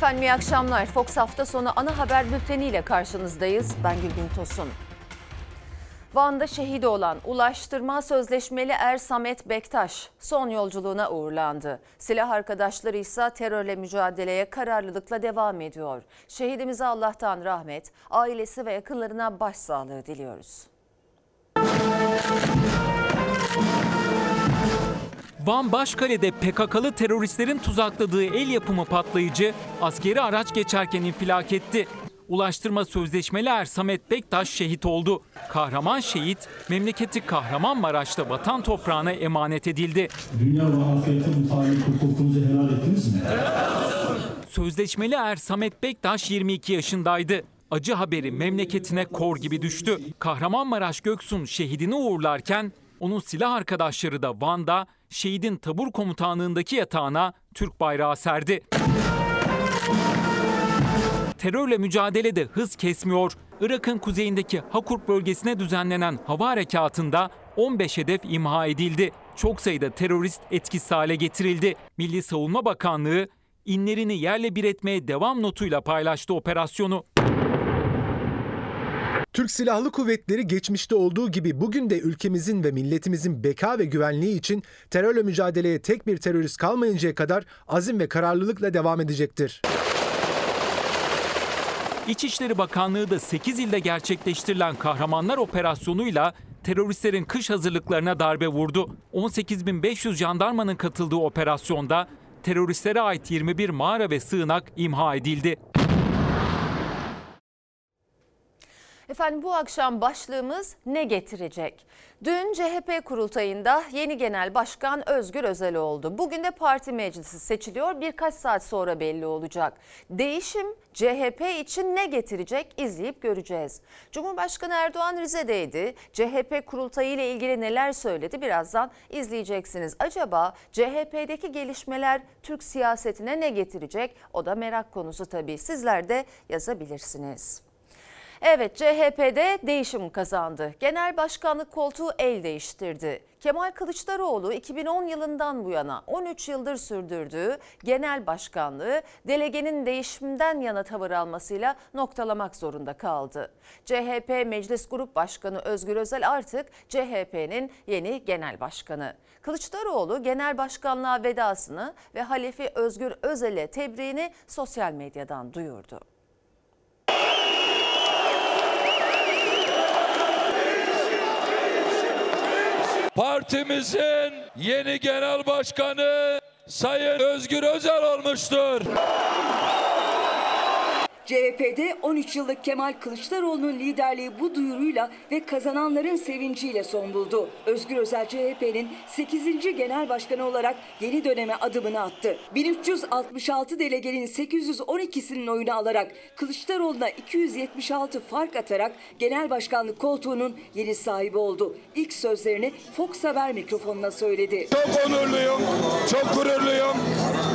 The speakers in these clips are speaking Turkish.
Efendim iyi akşamlar. Fox hafta sonu ana haber bülteniyle karşınızdayız. Ben Gülbin Tosun. Van'da şehit olan Ulaştırma Sözleşmeli Er Samet Bektaş son yolculuğuna uğurlandı. Silah arkadaşları ise terörle mücadeleye kararlılıkla devam ediyor. Şehidimize Allah'tan rahmet, ailesi ve yakınlarına başsağlığı diliyoruz. Van Başkale'de PKK'lı teröristlerin tuzakladığı el yapımı patlayıcı askeri araç geçerken infilak etti. Ulaştırma Sözleşmeli Er Samet Bektaş şehit oldu. Kahraman şehit memleketi Kahramanmaraş'ta vatan toprağına emanet edildi. Dünya ve ahirette mutabık hukukunuzu helal ettiniz mi? Sözleşmeli Er Samet Bektaş 22 yaşındaydı. Acı haberi memleketine kor gibi düştü. Kahramanmaraş Göksun şehidini uğurlarken onun silah arkadaşları da Van'da şehidin tabur komutanlığındaki yatağına Türk bayrağı serdi. Terörle mücadelede hız kesmiyor. Irak'ın kuzeyindeki Hakurk bölgesine düzenlenen hava harekatında 15 hedef imha edildi. Çok sayıda terörist etkisiz hale getirildi. Milli Savunma Bakanlığı inlerini yerle bir etmeye devam notuyla paylaştı operasyonu. Türk Silahlı Kuvvetleri geçmişte olduğu gibi bugün de ülkemizin ve milletimizin beka ve güvenliği için terörle mücadeleye tek bir terörist kalmayıncaya kadar azim ve kararlılıkla devam edecektir. İçişleri Bakanlığı da 8 ilde gerçekleştirilen Kahramanlar Operasyonu'yla teröristlerin kış hazırlıklarına darbe vurdu. 18.500 jandarmanın katıldığı operasyonda teröristlere ait 21 mağara ve sığınak imha edildi. Efendim bu akşam başlığımız ne getirecek? Dün CHP kurultayında yeni genel başkan Özgür Özel oldu. Bugün de parti meclisi seçiliyor. Birkaç saat sonra belli olacak. Değişim CHP için ne getirecek izleyip göreceğiz. Cumhurbaşkanı Erdoğan Rize'deydi. CHP kurultayı ile ilgili neler söyledi birazdan izleyeceksiniz. Acaba CHP'deki gelişmeler Türk siyasetine ne getirecek? O da merak konusu tabii. Sizler de yazabilirsiniz. Evet CHP'de değişim kazandı. Genel başkanlık koltuğu el değiştirdi. Kemal Kılıçdaroğlu 2010 yılından bu yana 13 yıldır sürdürdüğü genel başkanlığı delegenin değişimden yana tavır almasıyla noktalamak zorunda kaldı. CHP Meclis Grup Başkanı Özgür Özel artık CHP'nin yeni genel başkanı. Kılıçdaroğlu genel başkanlığa vedasını ve Halefi Özgür Özel'e tebriğini sosyal medyadan duyurdu. Partimizin yeni genel başkanı Sayın Özgür Özel olmuştur. CHP'de 13 yıllık Kemal Kılıçdaroğlu'nun liderliği bu duyuruyla ve kazananların sevinciyle son buldu. Özgür Özel CHP'nin 8. genel başkanı olarak yeni döneme adımını attı. 1366 delegenin 812'sinin oyunu alarak Kılıçdaroğlu'na 276 fark atarak genel başkanlık koltuğunun yeni sahibi oldu. İlk sözlerini Fox Haber mikrofonuna söyledi. Çok onurluyum, çok gururluyum.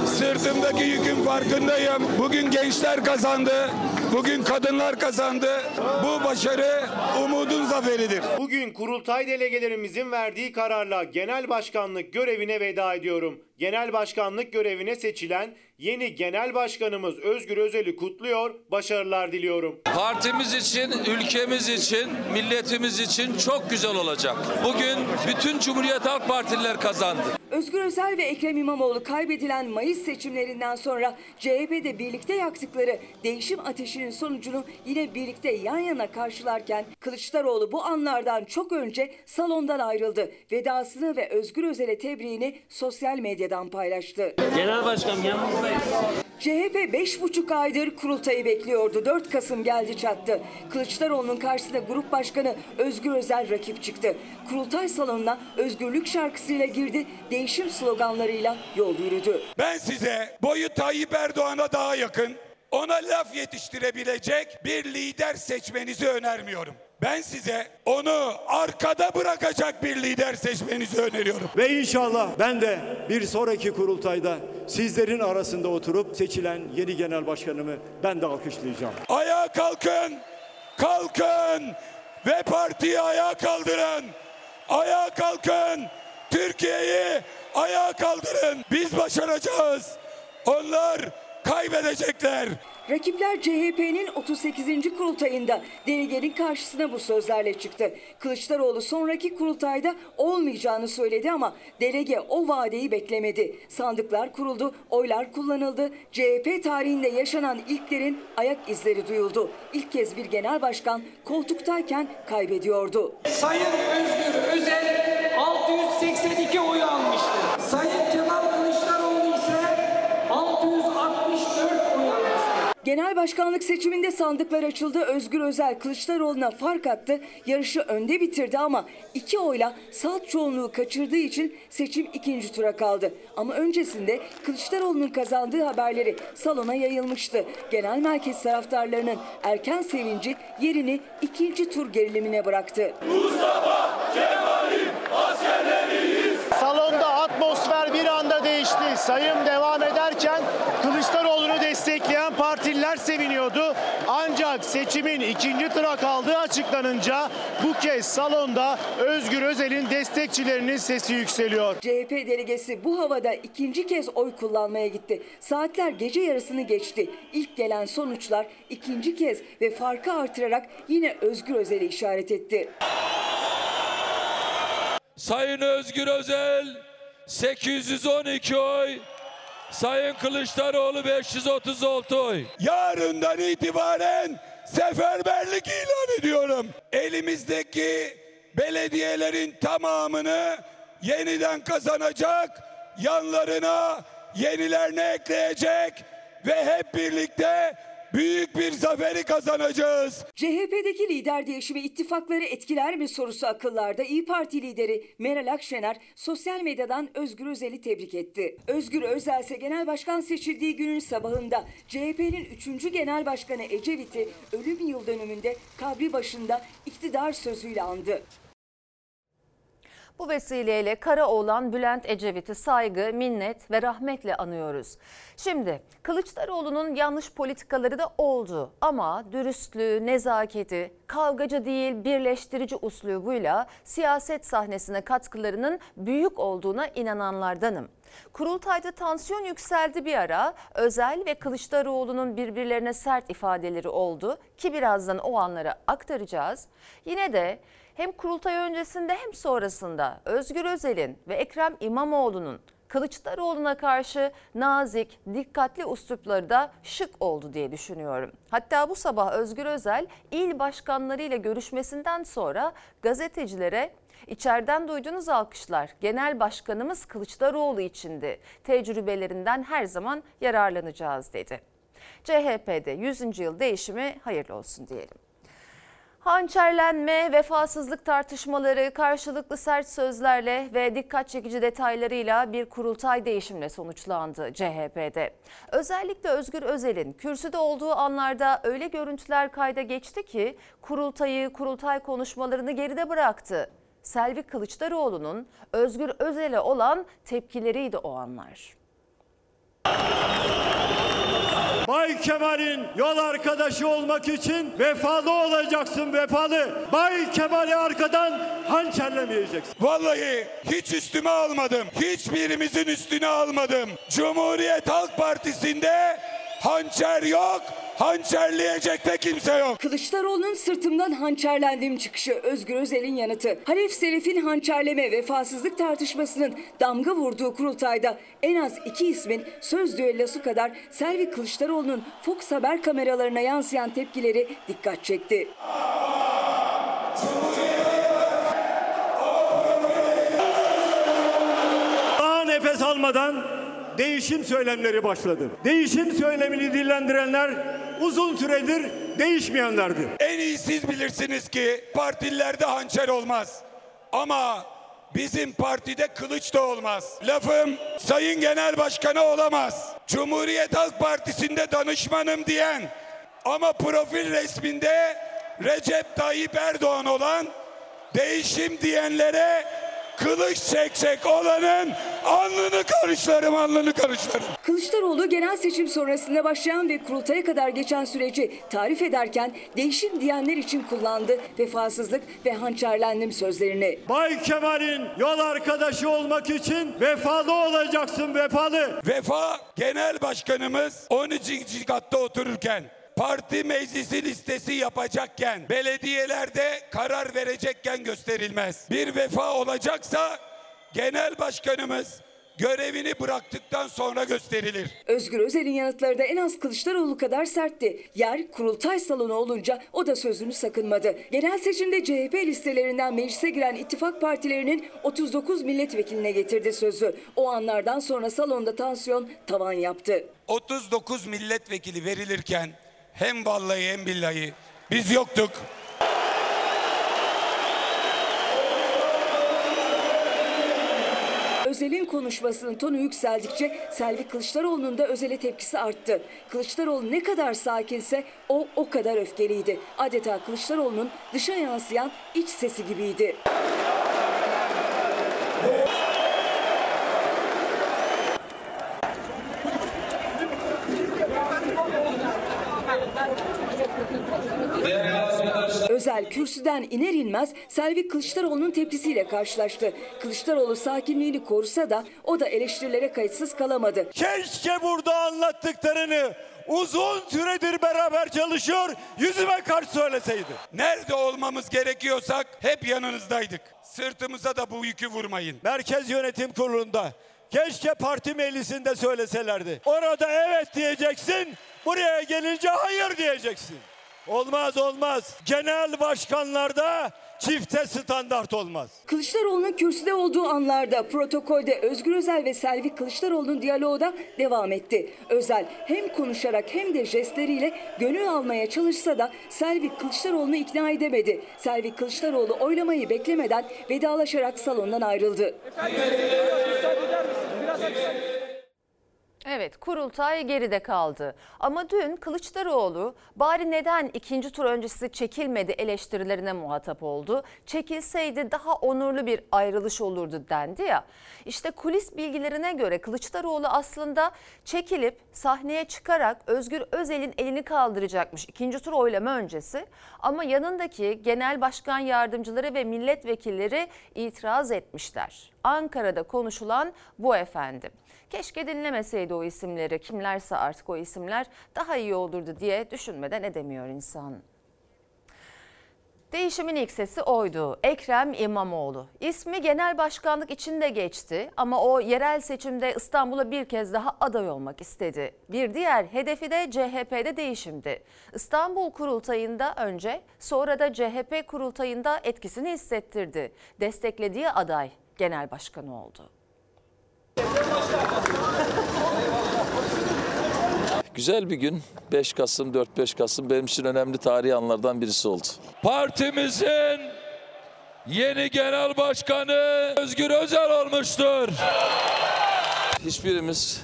Sırtımdaki yükün farkındayım. Bugün gençler kazandı. Bugün kadınlar kazandı. Bu başarı umudun zaferidir. Bugün kurultay delegelerimizin verdiği kararla genel başkanlık görevine veda ediyorum. Genel başkanlık görevine seçilen yeni genel başkanımız Özgür Özel'i kutluyor, başarılar diliyorum. Partimiz için, ülkemiz için, milletimiz için çok güzel olacak. Bugün bütün Cumhuriyet Halk Partililer kazandı. Özgür Özel ve Ekrem İmamoğlu kaybedilen Mayıs seçimlerinden sonra CHP'de birlikte yaktıkları değişim ateşinin sonucunu yine birlikte yan yana karşılarken Kılıçdaroğlu bu anlardan çok önce salondan ayrıldı. Vedasını ve Özgür Özel'e tebriğini sosyal medyadan paylaştı. Genel Başkanım yanınızdayız. CHP 5,5 aydır kurultayı bekliyordu. 4 Kasım geldi çattı. Kılıçdaroğlu'nun karşısında Grup Başkanı Özgür Özel rakip çıktı. Kurultay salonuna özgürlük şarkısıyla girdi, değişim sloganlarıyla yol yürüdü. Ben size boyu Tayyip Erdoğan'a daha yakın, ona laf yetiştirebilecek bir lider seçmenizi önermiyorum. Ben size onu arkada bırakacak bir lider seçmenizi öneriyorum. Ve inşallah ben de bir sonraki kurultayda sizlerin arasında oturup seçilen yeni genel başkanımı ben de alkışlayacağım. Ayağa kalkın, kalkın ve partiyi ayağa kaldırın. Ayağa kalkın, Türkiye'yi ayağa kaldırın. Biz başaracağız. Onlar kaybedecekler. Rakipler CHP'nin 38. kurultayında delegenin karşısına bu sözlerle çıktı. Kılıçdaroğlu sonraki kurultayda olmayacağını söyledi ama delege o vadeyi beklemedi. Sandıklar kuruldu, oylar kullanıldı. CHP tarihinde yaşanan ilklerin ayak izleri duyuldu. İlk kez bir genel başkan koltuktayken kaybediyordu. Sayın Özgür Özel 682 oy almıştır. Sayın Kemal Kılıçdaroğlu ise 664 oy almıştır. Genel başkanlık seçiminde sandıklar açıldı. Özgür Özel Kılıçdaroğlu'na fark attı. Yarışı önde bitirdi ama iki oyla salt çoğunluğu kaçırdığı için seçim ikinci tura kaldı. Ama öncesinde Kılıçdaroğlu'nun kazandığı haberleri salona yayılmıştı. Genel merkez taraftarlarının erken sevinci yerini ikinci tur gerilimine bıraktı. Salonda atmosfer bir anda değişti. Sayım devam ederken Kılıçdaroğlu'nu destekleyen partililer seviniyordu. Ancak seçimin ikinci tura kaldığı açıklanınca bu kez salonda Özgür Özel'in destekçilerinin sesi yükseliyor. CHP delegesi bu havada ikinci kez oy kullanmaya gitti. Saatler gece yarısını geçti. İlk gelen sonuçlar ikinci kez ve farkı artırarak yine Özgür Özel'i işaret etti. Sayın Özgür Özel 812 oy. Sayın Kılıçdaroğlu 536 oy. Yarından itibaren seferberlik ilan ediyorum. Elimizdeki belediyelerin tamamını yeniden kazanacak, yanlarına yenilerini ekleyecek ve hep birlikte büyük bir zaferi kazanacağız. CHP'deki lider değişimi ittifakları etkiler mi sorusu akıllarda. İyi Parti lideri Meral Akşener sosyal medyadan Özgür Özel'i tebrik etti. Özgür Özel ise genel başkan seçildiği günün sabahında CHP'nin 3. genel başkanı Ecevit'i ölüm yıl dönümünde kabri başında iktidar sözüyle andı. Bu vesileyle Karaoğlan Bülent Ecevit'i saygı, minnet ve rahmetle anıyoruz. Şimdi Kılıçdaroğlu'nun yanlış politikaları da oldu ama dürüstlüğü, nezaketi, kavgacı değil birleştirici uslubuyla siyaset sahnesine katkılarının büyük olduğuna inananlardanım. Kurultayda tansiyon yükseldi bir ara. Özel ve Kılıçdaroğlu'nun birbirlerine sert ifadeleri oldu ki birazdan o anları aktaracağız. Yine de hem kurultay öncesinde hem sonrasında Özgür Özel'in ve Ekrem İmamoğlu'nun Kılıçdaroğlu'na karşı nazik, dikkatli üslupları da şık oldu diye düşünüyorum. Hatta bu sabah Özgür Özel il başkanlarıyla görüşmesinden sonra gazetecilere İçeriden duyduğunuz alkışlar genel başkanımız Kılıçdaroğlu içindi. Tecrübelerinden her zaman yararlanacağız dedi. CHP'de 100. yıl değişimi hayırlı olsun diyelim. Hançerlenme, vefasızlık tartışmaları karşılıklı sert sözlerle ve dikkat çekici detaylarıyla bir kurultay değişimle sonuçlandı CHP'de. Özellikle Özgür Özel'in kürsüde olduğu anlarda öyle görüntüler kayda geçti ki kurultayı, kurultay konuşmalarını geride bıraktı. Selvi Kılıçdaroğlu'nun Özgür Özel'e olan tepkileriydi o anlar. Kemal'in yol arkadaşı olmak için vefalı olacaksın vefalı. Bay Kemal'i arkadan hançerlemeyeceksin. Vallahi hiç üstüme almadım. Hiçbirimizin üstüne almadım. Cumhuriyet Halk Partisi'nde hançer yok, hançerleyecek de kimse yok. Kılıçdaroğlu'nun sırtımdan hançerlendiğim çıkışı Özgür Özel'in yanıtı. Halef Selef'in hançerleme vefasızlık tartışmasının damga vurduğu kurultayda en az iki ismin söz düellosu kadar Selvi Kılıçdaroğlu'nun Fox Haber kameralarına yansıyan tepkileri dikkat çekti. Daha nefes almadan değişim söylemleri başladı. Değişim söylemini dillendirenler uzun süredir değişmeyenlerdir. En iyi siz bilirsiniz ki partilerde hançer olmaz. Ama bizim partide kılıç da olmaz. Lafım Sayın Genel Başkanı olamaz. Cumhuriyet Halk Partisi'nde danışmanım diyen ama profil resminde Recep Tayyip Erdoğan olan değişim diyenlere kılıç çekecek olanın alnını karışlarım, alnını karışlarım. Kılıçdaroğlu genel seçim sonrasında başlayan ve kurultaya kadar geçen süreci tarif ederken değişim diyenler için kullandı vefasızlık ve hançerlendim sözlerini. Bay Kemal'in yol arkadaşı olmak için vefalı olacaksın vefalı. Vefa Genel Başkanımız 13. katta otururken parti meclisi listesi yapacakken belediyelerde karar verecekken gösterilmez. Bir vefa olacaksa genel başkanımız görevini bıraktıktan sonra gösterilir. Özgür Özel'in yanıtları da en az Kılıçdaroğlu kadar sertti. Yer kurultay salonu olunca o da sözünü sakınmadı. Genel seçimde CHP listelerinden meclise giren ittifak partilerinin 39 milletvekiline getirdi sözü. O anlardan sonra salonda tansiyon tavan yaptı. 39 milletvekili verilirken hem vallahi hem billahi biz yoktuk. Özel'in konuşmasının tonu yükseldikçe Selvi Kılıçdaroğlu'nun da Özel'e tepkisi arttı. Kılıçdaroğlu ne kadar sakinse o o kadar öfkeliydi. Adeta Kılıçdaroğlu'nun dışa yansıyan iç sesi gibiydi. Özel kürsüden iner inmez Selvi Kılıçdaroğlu'nun tepkisiyle karşılaştı. Kılıçdaroğlu sakinliğini korusa da o da eleştirilere kayıtsız kalamadı. Keşke burada anlattıklarını uzun süredir beraber çalışıyor yüzüme karşı söyleseydi. Nerede olmamız gerekiyorsak hep yanınızdaydık. Sırtımıza da bu yükü vurmayın. Merkez Yönetim Kurulu'nda keşke parti meclisinde söyleselerdi. Orada evet diyeceksin, buraya gelince hayır diyeceksin. Olmaz olmaz. Genel başkanlarda çifte standart olmaz. Kılıçdaroğlu'nun kürsüde olduğu anlarda protokolde Özgür Özel ve Selvi Kılıçdaroğlu'nun diyaloğu da devam etti. Özel hem konuşarak hem de jestleriyle gönül almaya çalışsa da Selvi Kılıçdaroğlu'nu ikna edemedi. Selvi Kılıçdaroğlu oylamayı beklemeden vedalaşarak salondan ayrıldı. Evet kurultay geride kaldı. Ama dün Kılıçdaroğlu bari neden ikinci tur öncesi çekilmedi eleştirilerine muhatap oldu. Çekilseydi daha onurlu bir ayrılış olurdu dendi ya. İşte kulis bilgilerine göre Kılıçdaroğlu aslında çekilip sahneye çıkarak Özgür Özel'in elini kaldıracakmış ikinci tur oylama öncesi. Ama yanındaki genel başkan yardımcıları ve milletvekilleri itiraz etmişler. Ankara'da konuşulan bu efendim. Keşke dinlemeseydi o isimleri kimlerse artık o isimler daha iyi olurdu diye düşünmeden edemiyor insan. Değişimin ilk sesi oydu. Ekrem İmamoğlu. İsmi genel başkanlık içinde geçti ama o yerel seçimde İstanbul'a bir kez daha aday olmak istedi. Bir diğer hedefi de CHP'de değişimdi. İstanbul kurultayında önce sonra da CHP kurultayında etkisini hissettirdi. Desteklediği aday genel başkanı oldu. Güzel bir gün. 5 Kasım, 4-5 Kasım benim için önemli tarihi anlardan birisi oldu. Partimizin yeni genel başkanı Özgür Özel olmuştur. Hiçbirimiz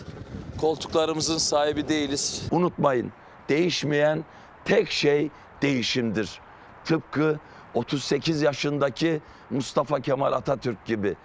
koltuklarımızın sahibi değiliz. Unutmayın değişmeyen tek şey değişimdir. Tıpkı 38 yaşındaki Mustafa Kemal Atatürk gibi.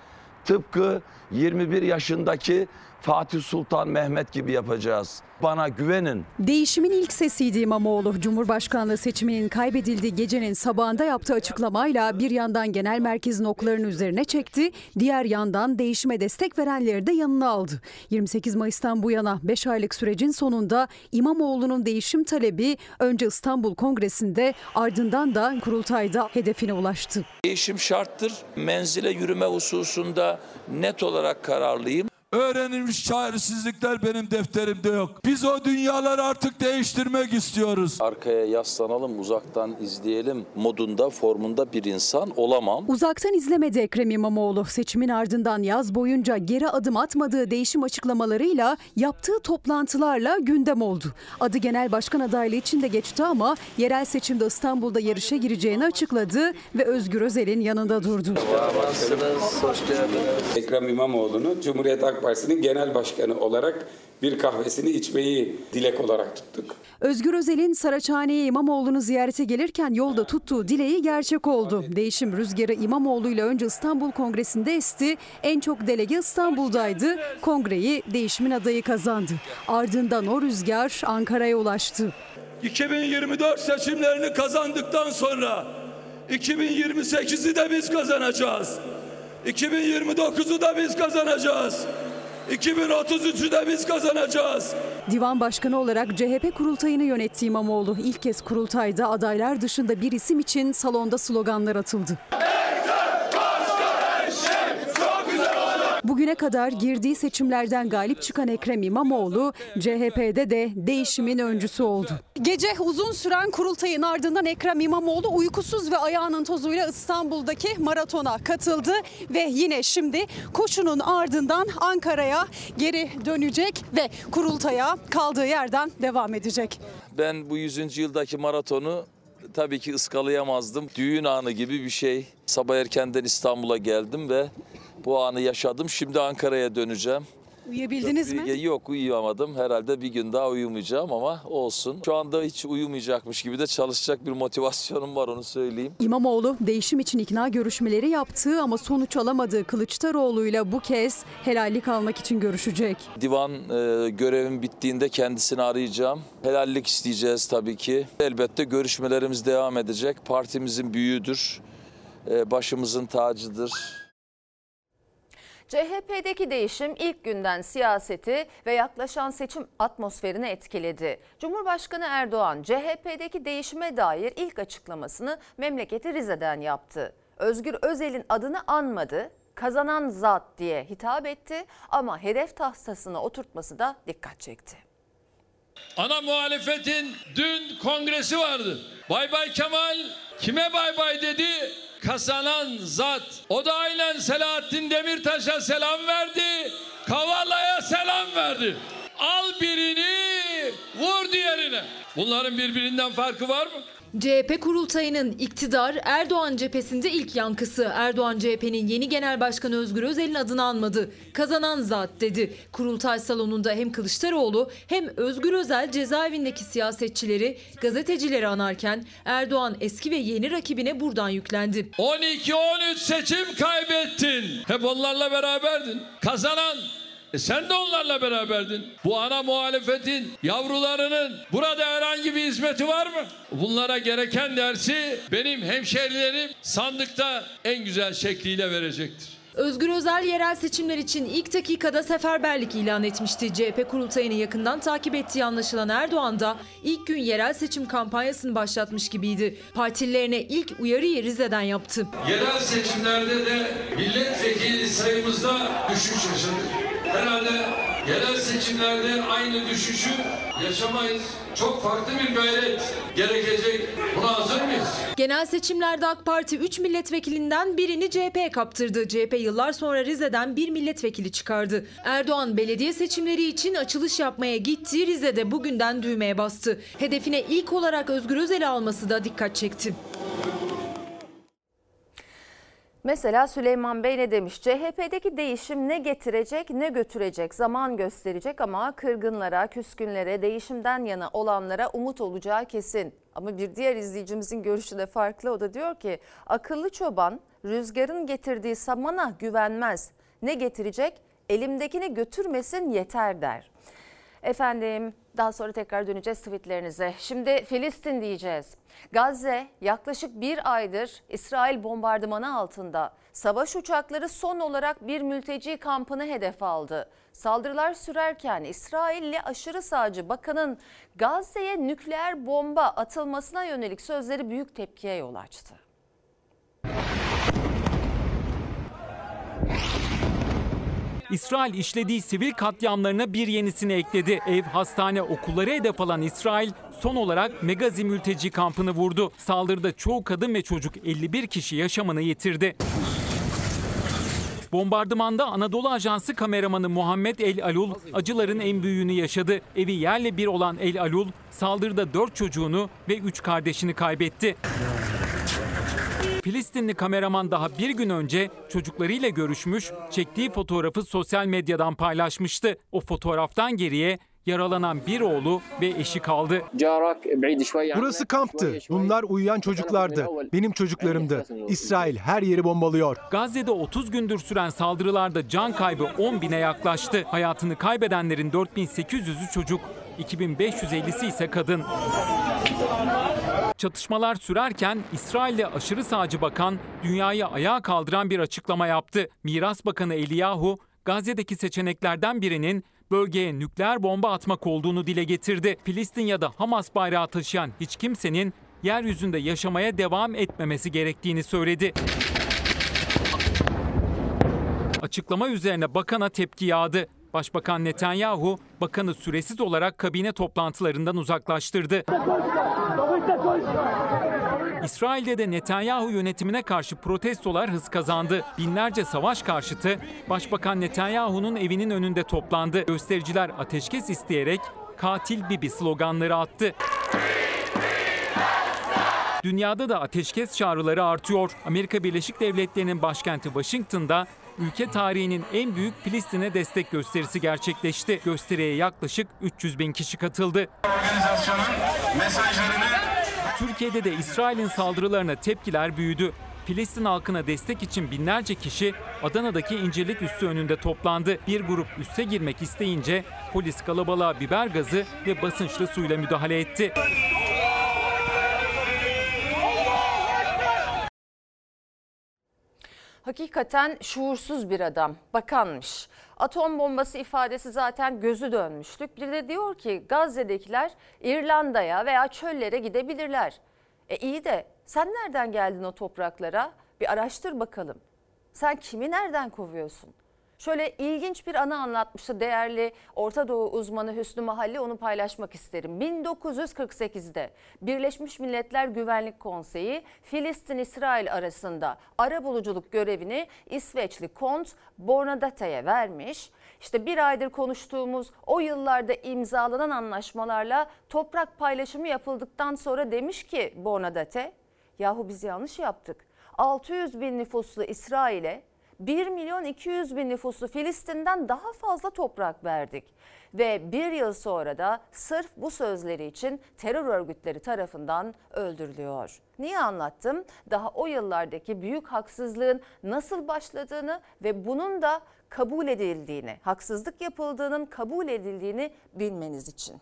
Tıpkı 21 yaşındaki Fatih Sultan Mehmet gibi yapacağız. Bana güvenin. Değişimin ilk sesiydi İmamoğlu. Cumhurbaşkanlığı seçiminin kaybedildiği gecenin sabahında yaptığı açıklamayla bir yandan genel merkezin oklarını üzerine çekti, diğer yandan değişime destek verenleri de yanına aldı. 28 Mayıs'tan bu yana 5 aylık sürecin sonunda İmamoğlu'nun değişim talebi önce İstanbul Kongresi'nde ardından da kurultayda hedefine ulaştı. Değişim şarttır. Menzile yürüme hususunda net olarak kararlıyım. Öğrenilmiş çaresizlikler benim defterimde yok. Biz o dünyaları artık değiştirmek istiyoruz. Arkaya yaslanalım, uzaktan izleyelim modunda, formunda bir insan olamam. Uzaktan izlemedi Ekrem İmamoğlu. Seçimin ardından yaz boyunca geri adım atmadığı değişim açıklamalarıyla yaptığı toplantılarla gündem oldu. Adı genel başkan adaylığı için de geçti ama yerel seçimde İstanbul'da yarışa gireceğini açıkladı ve Özgür Özel'in yanında durdu. Hoş geldiniz. Ekrem İmamoğlu'nu Cumhuriyet Halk Halk Partisi'nin genel başkanı olarak bir kahvesini içmeyi dilek olarak tuttuk. Özgür Özel'in Saraçhane'ye İmamoğlu'nu ziyarete gelirken yolda tuttuğu dileği gerçek oldu. Değişim rüzgarı İmamoğlu ile önce İstanbul Kongresi'nde esti. En çok delege İstanbul'daydı. Kongreyi değişimin adayı kazandı. Ardından o rüzgar Ankara'ya ulaştı. 2024 seçimlerini kazandıktan sonra 2028'i de biz kazanacağız. 2029'u da biz kazanacağız. 2033'ü de biz kazanacağız. Divan Başkanı olarak CHP kurultayını yönetti İmamoğlu. İlk kez kurultayda adaylar dışında bir isim için salonda sloganlar atıldı. Bugüne kadar girdiği seçimlerden galip çıkan Ekrem İmamoğlu, CHP'de de değişimin öncüsü oldu. Gece uzun süren kurultayın ardından Ekrem İmamoğlu uykusuz ve ayağının tozuyla İstanbul'daki maratona katıldı ve yine şimdi koşunun ardından Ankara'ya geri dönecek ve kurultaya kaldığı yerden devam edecek. Ben bu 100. yıldaki maratonu tabii ki ıskalayamazdım. Düğün anı gibi bir şey. Sabah erkenden İstanbul'a geldim ve bu anı yaşadım. Şimdi Ankara'ya döneceğim. Uyuyabildiniz mi? Yok uyuyamadım. Herhalde bir gün daha uyumayacağım ama olsun. Şu anda hiç uyumayacakmış gibi de çalışacak bir motivasyonum var onu söyleyeyim. İmamoğlu değişim için ikna görüşmeleri yaptığı ama sonuç alamadığı Kılıçdaroğlu'yla bu kez helallik almak için görüşecek. Divan e, görevim bittiğinde kendisini arayacağım. Helallik isteyeceğiz tabii ki. Elbette görüşmelerimiz devam edecek. Partimizin büyüğüdür. E, başımızın tacıdır. CHP'deki değişim ilk günden siyaseti ve yaklaşan seçim atmosferini etkiledi. Cumhurbaşkanı Erdoğan CHP'deki değişime dair ilk açıklamasını memleketi Rize'den yaptı. Özgür Özel'in adını anmadı, kazanan zat diye hitap etti ama hedef tahtasına oturtması da dikkat çekti. Ana muhalefetin dün kongresi vardı. Bay Bay Kemal kime bay bay dedi? Kazanan zat. O da aynen Selahattin Demirtaş'a selam verdi. Kavala'ya selam verdi. Al birini vur diğerine. Bunların birbirinden farkı var mı? CHP kurultayının iktidar Erdoğan cephesinde ilk yankısı. Erdoğan CHP'nin yeni genel başkanı Özgür Özel'in adını anmadı. Kazanan zat dedi. Kurultay salonunda hem Kılıçdaroğlu hem Özgür Özel cezaevindeki siyasetçileri, gazetecileri anarken Erdoğan eski ve yeni rakibine buradan yüklendi. 12-13 seçim kaybettin. Hep onlarla beraberdin. Kazanan e sen de onlarla beraberdin. Bu ana muhalefetin yavrularının burada herhangi bir hizmeti var mı? Bunlara gereken dersi benim hemşerilerim sandıkta en güzel şekliyle verecektir. Özgür Özel yerel seçimler için ilk dakikada seferberlik ilan etmişti. CHP kurultayını yakından takip ettiği anlaşılan Erdoğan da ilk gün yerel seçim kampanyasını başlatmış gibiydi. Partililerine ilk uyarıyı Rize'den yaptı. Yerel seçimlerde de milletvekili sayımızda düşüş yaşadık. Herhalde yerel seçimlerde aynı düşüşü yaşamayız. Çok farklı bir gayret gerekecek. Buna hazır mıyız? Genel seçimlerde AK Parti 3 milletvekilinden birini CHP'ye kaptırdı. CHP yıllar sonra Rize'den bir milletvekili çıkardı. Erdoğan belediye seçimleri için açılış yapmaya gitti. Rize'de bugünden düğmeye bastı. Hedefine ilk olarak Özgür Özel'i alması da dikkat çekti. Mesela Süleyman Bey ne demiş? CHP'deki değişim ne getirecek ne götürecek zaman gösterecek ama kırgınlara, küskünlere, değişimden yana olanlara umut olacağı kesin. Ama bir diğer izleyicimizin görüşü de farklı. O da diyor ki akıllı çoban rüzgarın getirdiği samana güvenmez. Ne getirecek? Elimdekini götürmesin yeter der. Efendim daha sonra tekrar döneceğiz tweetlerinize. Şimdi Filistin diyeceğiz. Gazze yaklaşık bir aydır İsrail bombardımanı altında. Savaş uçakları son olarak bir mülteci kampını hedef aldı. Saldırılar sürerken İsrailli aşırı sağcı bakanın Gazze'ye nükleer bomba atılmasına yönelik sözleri büyük tepkiye yol açtı. İsrail işlediği sivil katliamlarına bir yenisini ekledi. Ev, hastane, okulları hedef alan İsrail son olarak Megazi mülteci kampını vurdu. Saldırıda çoğu kadın ve çocuk 51 kişi yaşamını yitirdi. Bombardımanda Anadolu Ajansı kameramanı Muhammed El Alul acıların en büyüğünü yaşadı. Evi yerle bir olan El Alul saldırıda 4 çocuğunu ve 3 kardeşini kaybetti. Filistinli kameraman daha bir gün önce çocuklarıyla görüşmüş, çektiği fotoğrafı sosyal medyadan paylaşmıştı. O fotoğraftan geriye yaralanan bir oğlu ve eşi kaldı. Burası kamptı. Bunlar uyuyan çocuklardı. Benim çocuklarımdı. İsrail her yeri bombalıyor. Gazze'de 30 gündür süren saldırılarda can kaybı 10 bine yaklaştı. Hayatını kaybedenlerin 4800'ü çocuk, 2550'si ise kadın. Çatışmalar sürerken İsrail'de aşırı sağcı bakan dünyayı ayağa kaldıran bir açıklama yaptı. Miras Bakanı Eliyahu, Gazze'deki seçeneklerden birinin bölgeye nükleer bomba atmak olduğunu dile getirdi. Filistin ya da Hamas bayrağı taşıyan hiç kimsenin yeryüzünde yaşamaya devam etmemesi gerektiğini söyledi. Açıklama üzerine bakana tepki yağdı. Başbakan Netanyahu, bakanı süresiz olarak kabine toplantılarından uzaklaştırdı. İsrail'de de Netanyahu yönetimine karşı protestolar hız kazandı. Binlerce savaş karşıtı Başbakan Netanyahu'nun evinin önünde toplandı. Göstericiler ateşkes isteyerek katil Bibi sloganları attı. Dünyada da ateşkes çağrıları artıyor. Amerika Birleşik Devletleri'nin başkenti Washington'da ülke tarihinin en büyük Filistin'e destek gösterisi gerçekleşti. Gösteriye yaklaşık 300 bin kişi katıldı. Türkiye'de de İsrail'in saldırılarına tepkiler büyüdü. Filistin halkına destek için binlerce kişi Adana'daki İncirlik Üssü önünde toplandı. Bir grup üsse girmek isteyince polis kalabalığa biber gazı ve basınçlı suyla müdahale etti. Hakikaten şuursuz bir adam, bakanmış. Atom bombası ifadesi zaten gözü dönmüşlük. Bir de diyor ki Gazze'dekiler İrlanda'ya veya çöllere gidebilirler. E iyi de sen nereden geldin o topraklara? Bir araştır bakalım. Sen kimi nereden kovuyorsun? Şöyle ilginç bir anı anlatmıştı değerli Orta Doğu uzmanı Hüsnü Mahalli onu paylaşmak isterim. 1948'de Birleşmiş Milletler Güvenlik Konseyi Filistin-İsrail arasında ara buluculuk görevini İsveçli Kont Bornadate'ye vermiş. İşte bir aydır konuştuğumuz o yıllarda imzalanan anlaşmalarla toprak paylaşımı yapıldıktan sonra demiş ki Bornadate, yahu biz yanlış yaptık. 600 bin nüfuslu İsrail'e 1 milyon 200 bin nüfuslu Filistin'den daha fazla toprak verdik. Ve bir yıl sonra da sırf bu sözleri için terör örgütleri tarafından öldürülüyor. Niye anlattım? Daha o yıllardaki büyük haksızlığın nasıl başladığını ve bunun da kabul edildiğini, haksızlık yapıldığının kabul edildiğini bilmeniz için.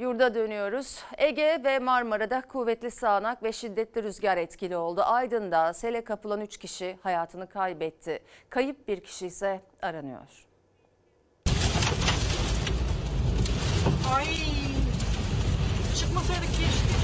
Yurda dönüyoruz. Ege ve Marmara'da kuvvetli sağanak ve şiddetli rüzgar etkili oldu. Aydın'da sele kapılan 3 kişi hayatını kaybetti. Kayıp bir kişi ise aranıyor. Ay. Çıkmasaydık keşke.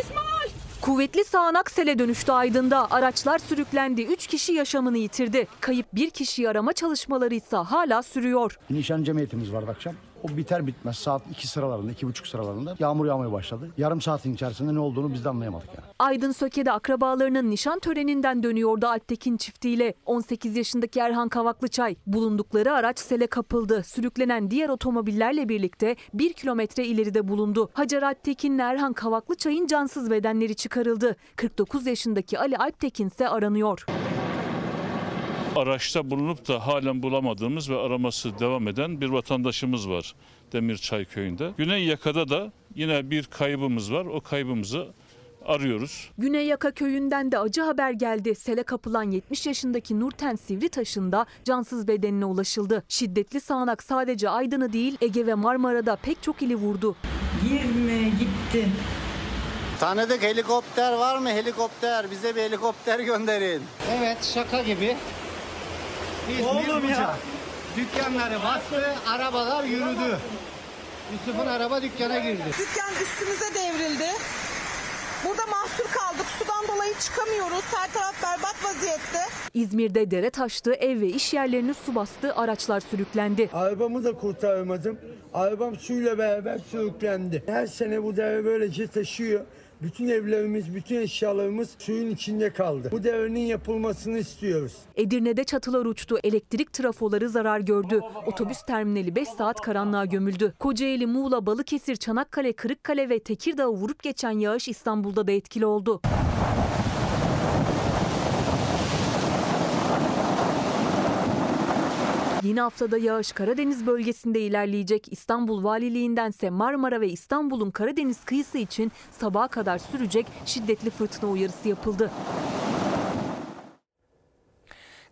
İsmail. Kuvvetli sağanak sele dönüştü Aydın'da. Araçlar sürüklendi. 3 kişi yaşamını yitirdi. Kayıp bir kişiyi arama çalışmaları ise hala sürüyor. Nişan cemiyetimiz vardı akşam. O biter bitmez saat 2 sıralarında, iki buçuk sıralarında yağmur yağmaya başladı. Yarım saatin içerisinde ne olduğunu biz de anlayamadık yani. Aydın Söke'de akrabalarının nişan töreninden dönüyordu Alptekin çiftiyle. 18 yaşındaki Erhan Kavaklıçay bulundukları araç sele kapıldı. Sürüklenen diğer otomobillerle birlikte bir kilometre ileride bulundu. Hacer Alptekin'le Erhan Kavaklıçay'ın cansız bedenleri çıkarıldı. 49 yaşındaki Ali Alptekin ise aranıyor. Araçta bulunup da halen bulamadığımız ve araması devam eden bir vatandaşımız var Demirçay köyünde. Güney yakada da yine bir kaybımız var. O kaybımızı arıyoruz. Güney Yaka köyünden de acı haber geldi. Sele kapılan 70 yaşındaki Nurten Sivritaş'ın da cansız bedenine ulaşıldı. Şiddetli sağanak sadece Aydın'ı değil Ege ve Marmara'da pek çok ili vurdu. Girme gitti. Tanıdık helikopter var mı helikopter? Bize bir helikopter gönderin. Evet şaka gibi. İzmir Oğlum ya. Buca. Dükkanları bastı, arabalar yürüdü. Yusuf'un araba dükkana girdi. Dükkan üstümüze devrildi. Burada mahsur kaldık. Sudan dolayı çıkamıyoruz. Her taraf berbat vaziyette. İzmir'de dere taştı, ev ve iş yerlerini su bastı, araçlar sürüklendi. Arabamı da kurtaramadım. Arabam suyla beraber sürüklendi. Her sene bu dere böylece taşıyor. Bütün evlerimiz, bütün eşyalarımız suyun içinde kaldı. Bu devrinin yapılmasını istiyoruz. Edirne'de çatılar uçtu, elektrik trafoları zarar gördü. Otobüs terminali 5 saat karanlığa gömüldü. Kocaeli, Muğla, Balıkesir, Çanakkale, Kırıkkale ve Tekirdağ'ı vurup geçen yağış İstanbul'da da etkili oldu. Yeni haftada yağış Karadeniz bölgesinde ilerleyecek. İstanbul Valiliğindense Marmara ve İstanbul'un Karadeniz kıyısı için sabaha kadar sürecek şiddetli fırtına uyarısı yapıldı.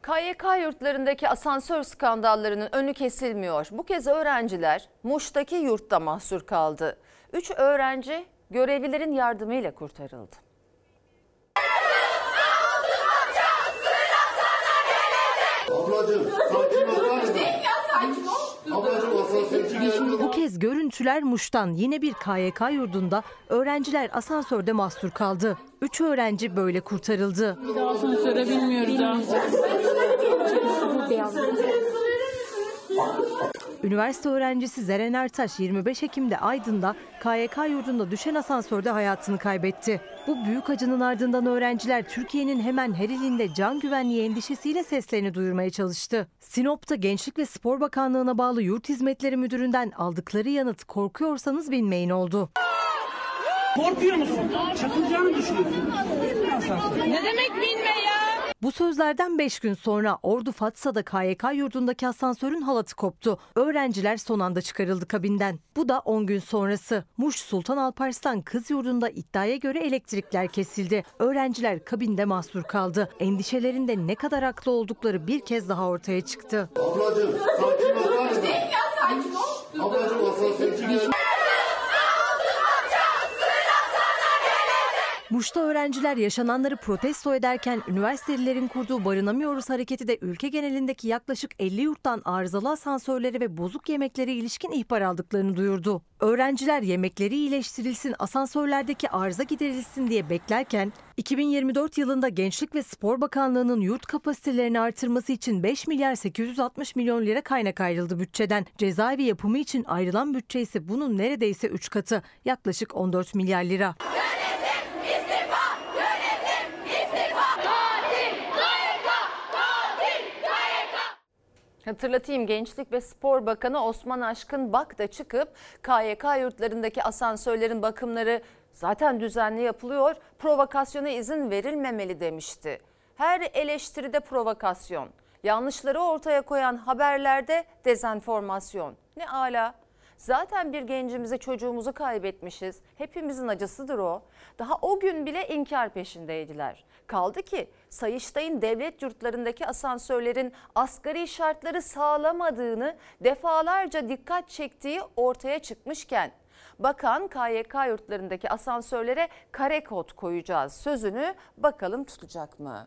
KYK yurtlarındaki asansör skandallarının önü kesilmiyor. Bu kez öğrenciler Muş'taki yurtta mahsur kaldı. Üç öğrenci görevlilerin yardımıyla kurtarıldı. Ablacığım görüntüler Muş'tan yine bir KYK yurdunda öğrenciler asansörde mahsur kaldı. Üç öğrenci böyle kurtarıldı. Bir daha asansöre binmiyoruz ha. Üniversite öğrencisi Zeren Ertaş 25 Ekim'de Aydın'da KYK yurdunda düşen asansörde hayatını kaybetti. Bu büyük acının ardından öğrenciler Türkiye'nin hemen her ilinde can güvenliği endişesiyle seslerini duyurmaya çalıştı. Sinop'ta Gençlik ve Spor Bakanlığı'na bağlı Yurt Hizmetleri Müdürü'nden aldıkları yanıt korkuyorsanız bilmeyin oldu. Korkuyor musun? Çakılacağını düşünüyorsun. Ne demek binme ya? Bu sözlerden 5 gün sonra Ordu Fatsa'da KYK yurdundaki asansörün halatı koptu. Öğrenciler son anda çıkarıldı kabinden. Bu da 10 gün sonrası. Muş Sultan Alparslan kız yurdunda iddiaya göre elektrikler kesildi. Öğrenciler kabinde mahsur kaldı. Endişelerinde ne kadar haklı oldukları bir kez daha ortaya çıktı. Ablacığım sakin ol Ablacığım asansörcü Muş'ta öğrenciler yaşananları protesto ederken üniversitelilerin kurduğu Barınamıyoruz hareketi de ülke genelindeki yaklaşık 50 yurttan arızalı asansörleri ve bozuk yemeklere ilişkin ihbar aldıklarını duyurdu. Öğrenciler yemekleri iyileştirilsin, asansörlerdeki arıza giderilsin diye beklerken 2024 yılında Gençlik ve Spor Bakanlığı'nın yurt kapasitelerini artırması için 5 milyar 860 milyon lira kaynak ayrıldı bütçeden. Cezaevi yapımı için ayrılan bütçe ise bunun neredeyse 3 katı, yaklaşık 14 milyar lira. Hatırlatayım Gençlik ve Spor Bakanı Osman Aşkın Bak da çıkıp KYK yurtlarındaki asansörlerin bakımları zaten düzenli yapılıyor, provokasyona izin verilmemeli demişti. Her eleştiride provokasyon, yanlışları ortaya koyan haberlerde dezenformasyon. Ne ala. Zaten bir gencimizi çocuğumuzu kaybetmişiz. Hepimizin acısıdır o. Daha o gün bile inkar peşindeydiler. Kaldı ki Sayıştay'ın devlet yurtlarındaki asansörlerin asgari şartları sağlamadığını defalarca dikkat çektiği ortaya çıkmışken Bakan KYK yurtlarındaki asansörlere kare kod koyacağız sözünü bakalım tutacak mı?